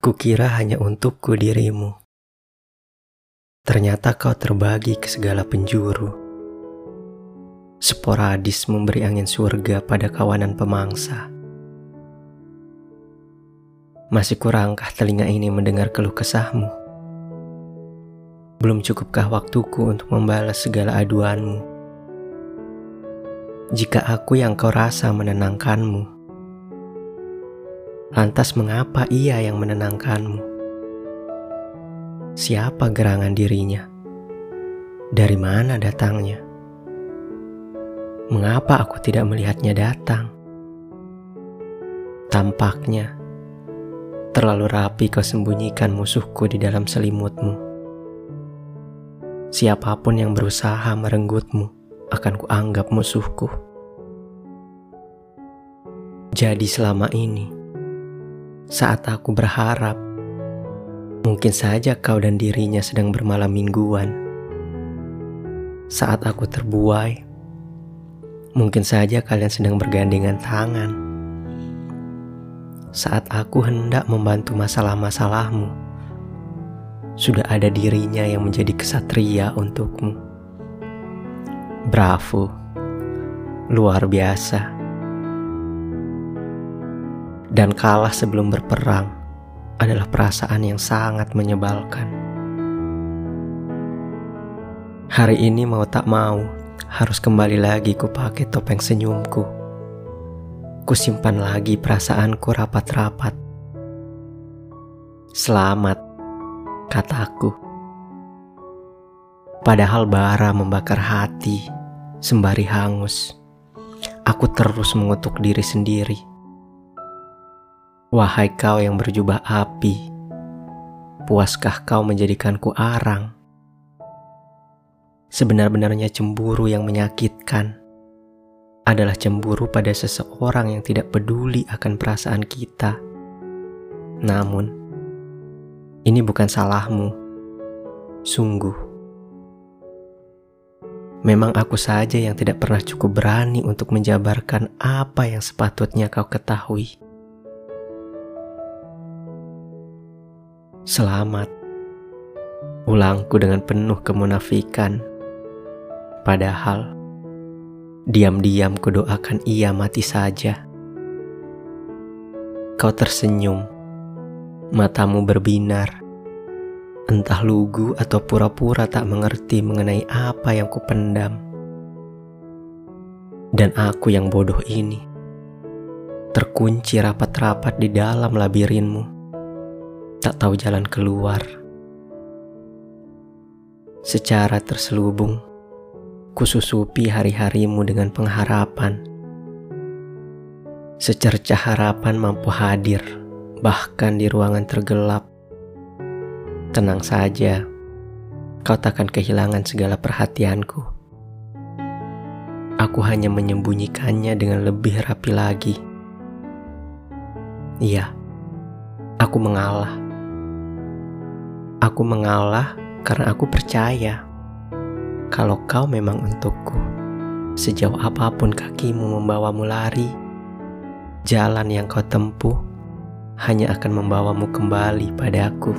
Kukira hanya untukku dirimu. Ternyata kau terbagi ke segala penjuru. Sporadis memberi angin surga pada kawanan pemangsa. Masih kurangkah telinga ini mendengar keluh kesahmu? Belum cukupkah waktuku untuk membalas segala aduanmu? Jika aku yang kau rasa menenangkanmu, Lantas mengapa ia yang menenangkanmu? Siapa gerangan dirinya? Dari mana datangnya? Mengapa aku tidak melihatnya datang? Tampaknya terlalu rapi kau sembunyikan musuhku di dalam selimutmu. Siapa pun yang berusaha merenggutmu akan kuanggap musuhku. Jadi selama ini, saat aku berharap, mungkin saja kau dan dirinya sedang bermalam mingguan. Saat aku terbuai, mungkin saja kalian sedang bergandengan tangan. Saat aku hendak membantu masalah-masalahmu, sudah ada dirinya yang menjadi kesatria untukmu. Bravo, luar biasa dan kalah sebelum berperang adalah perasaan yang sangat menyebalkan. Hari ini mau tak mau harus kembali lagi ku pakai topeng senyumku. Ku simpan lagi perasaanku rapat-rapat. Selamat, kataku. Padahal bara membakar hati, sembari hangus. Aku terus mengutuk diri sendiri Wahai kau yang berjubah api, puaskah kau menjadikanku arang? Sebenar-benarnya cemburu yang menyakitkan adalah cemburu pada seseorang yang tidak peduli akan perasaan kita. Namun, ini bukan salahmu. Sungguh, memang aku saja yang tidak pernah cukup berani untuk menjabarkan apa yang sepatutnya kau ketahui. Selamat. Ulangku dengan penuh kemunafikan. Padahal diam-diam kudoakan ia mati saja. Kau tersenyum, matamu berbinar. Entah lugu atau pura-pura tak mengerti mengenai apa yang kupendam. Dan aku yang bodoh ini terkunci rapat-rapat di dalam labirinmu tak tahu jalan keluar. Secara terselubung, kususupi hari-harimu dengan pengharapan. Secercah harapan mampu hadir, bahkan di ruangan tergelap. Tenang saja, kau takkan kehilangan segala perhatianku. Aku hanya menyembunyikannya dengan lebih rapi lagi. Iya, aku mengalah Aku mengalah karena aku percaya kalau kau memang untukku. Sejauh apa pun kakimu membawamu lari, jalan yang kau tempuh hanya akan membawamu kembali padaku.